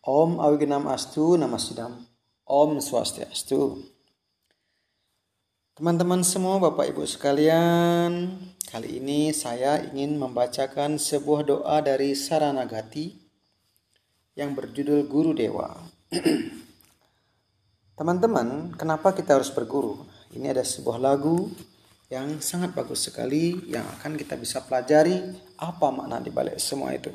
Om Awigenam Astu Namasidam. Om Swastiastu. Teman-teman semua, Bapak Ibu sekalian, kali ini saya ingin membacakan sebuah doa dari Saranagati yang berjudul Guru Dewa. Teman-teman, kenapa kita harus berguru? Ini ada sebuah lagu yang sangat bagus sekali yang akan kita bisa pelajari apa makna di balik semua itu.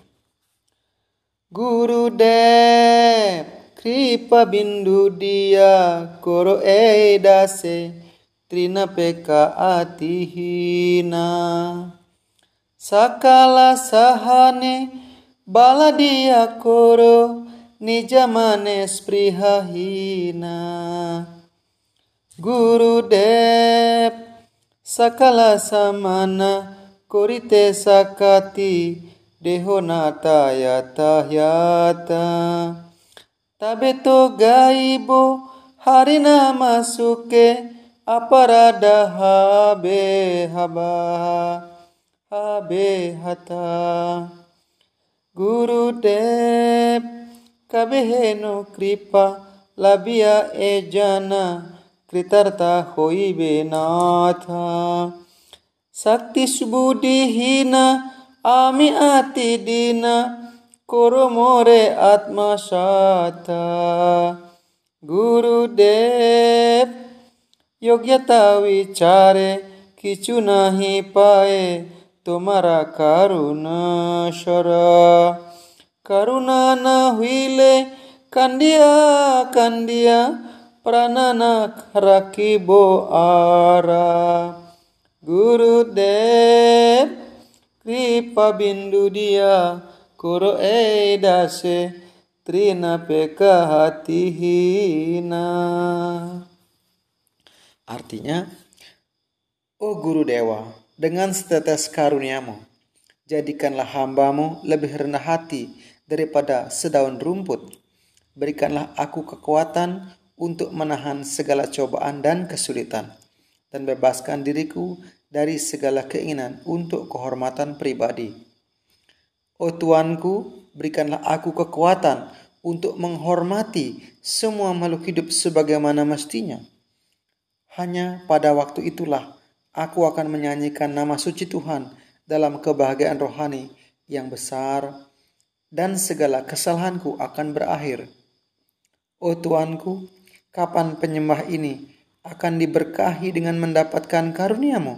Guru Dep kripa bindu dia koro edase trina peka atihina sakala sahane bala dia koro nijamane sprihahina Guru Dep sakala samana korite sakati देहो नाता यातायात तबे तो गाइबो हरि नाम सुके अपराध हबे, हबा हबे हता। गुरुदेव कबेनु कृपा, लबिया ए जन, कृतर्ता होइबे नाथ। शक्ति सुबुद्धिहीन আমি আতি দিন করো মোরে আত্মসাত গুরুদেব, যোগ্যতা বিচারে কিছু নাহি পায়ে, তোমারা কারুণা সর। করুণা না হইলে কান্দিয়া কান্দিয়া প্রাণনা রাখিব আরা। গুরুদেব bindu dia kuro edase trina peka hati hina. Artinya, Oh Guru Dewa, dengan setetes karuniamu, jadikanlah hambamu lebih rendah hati daripada sedaun rumput. Berikanlah aku kekuatan untuk menahan segala cobaan dan kesulitan, dan bebaskan diriku dari segala keinginan untuk kehormatan pribadi. Oh Tuanku, berikanlah aku kekuatan untuk menghormati semua makhluk hidup sebagaimana mestinya. Hanya pada waktu itulah aku akan menyanyikan nama suci Tuhan dalam kebahagiaan rohani yang besar dan segala kesalahanku akan berakhir. Oh Tuanku, kapan penyembah ini akan diberkahi dengan mendapatkan karuniamu?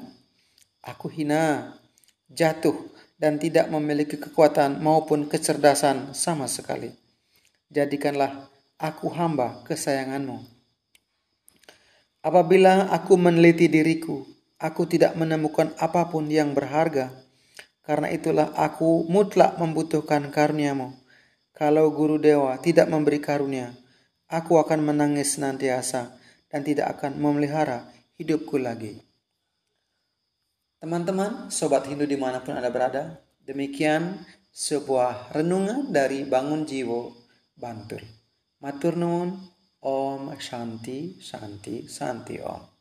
Aku hina, jatuh, dan tidak memiliki kekuatan maupun kecerdasan sama sekali. Jadikanlah aku hamba kesayanganmu. Apabila aku meneliti diriku, aku tidak menemukan apa pun yang berharga. Karena itulah aku mutlak membutuhkan karuniamu. Kalau guru dewa tidak memberi karunia, aku akan menangis senantiasa dan tidak akan memelihara hidupku lagi. Teman-teman, sobat Hindu di mana pun Anda berada, demikian sebuah renungan dari Bangun Jiwo, Bantul. Matur nuwun, Om Shanti, Shanti, Shanti Om.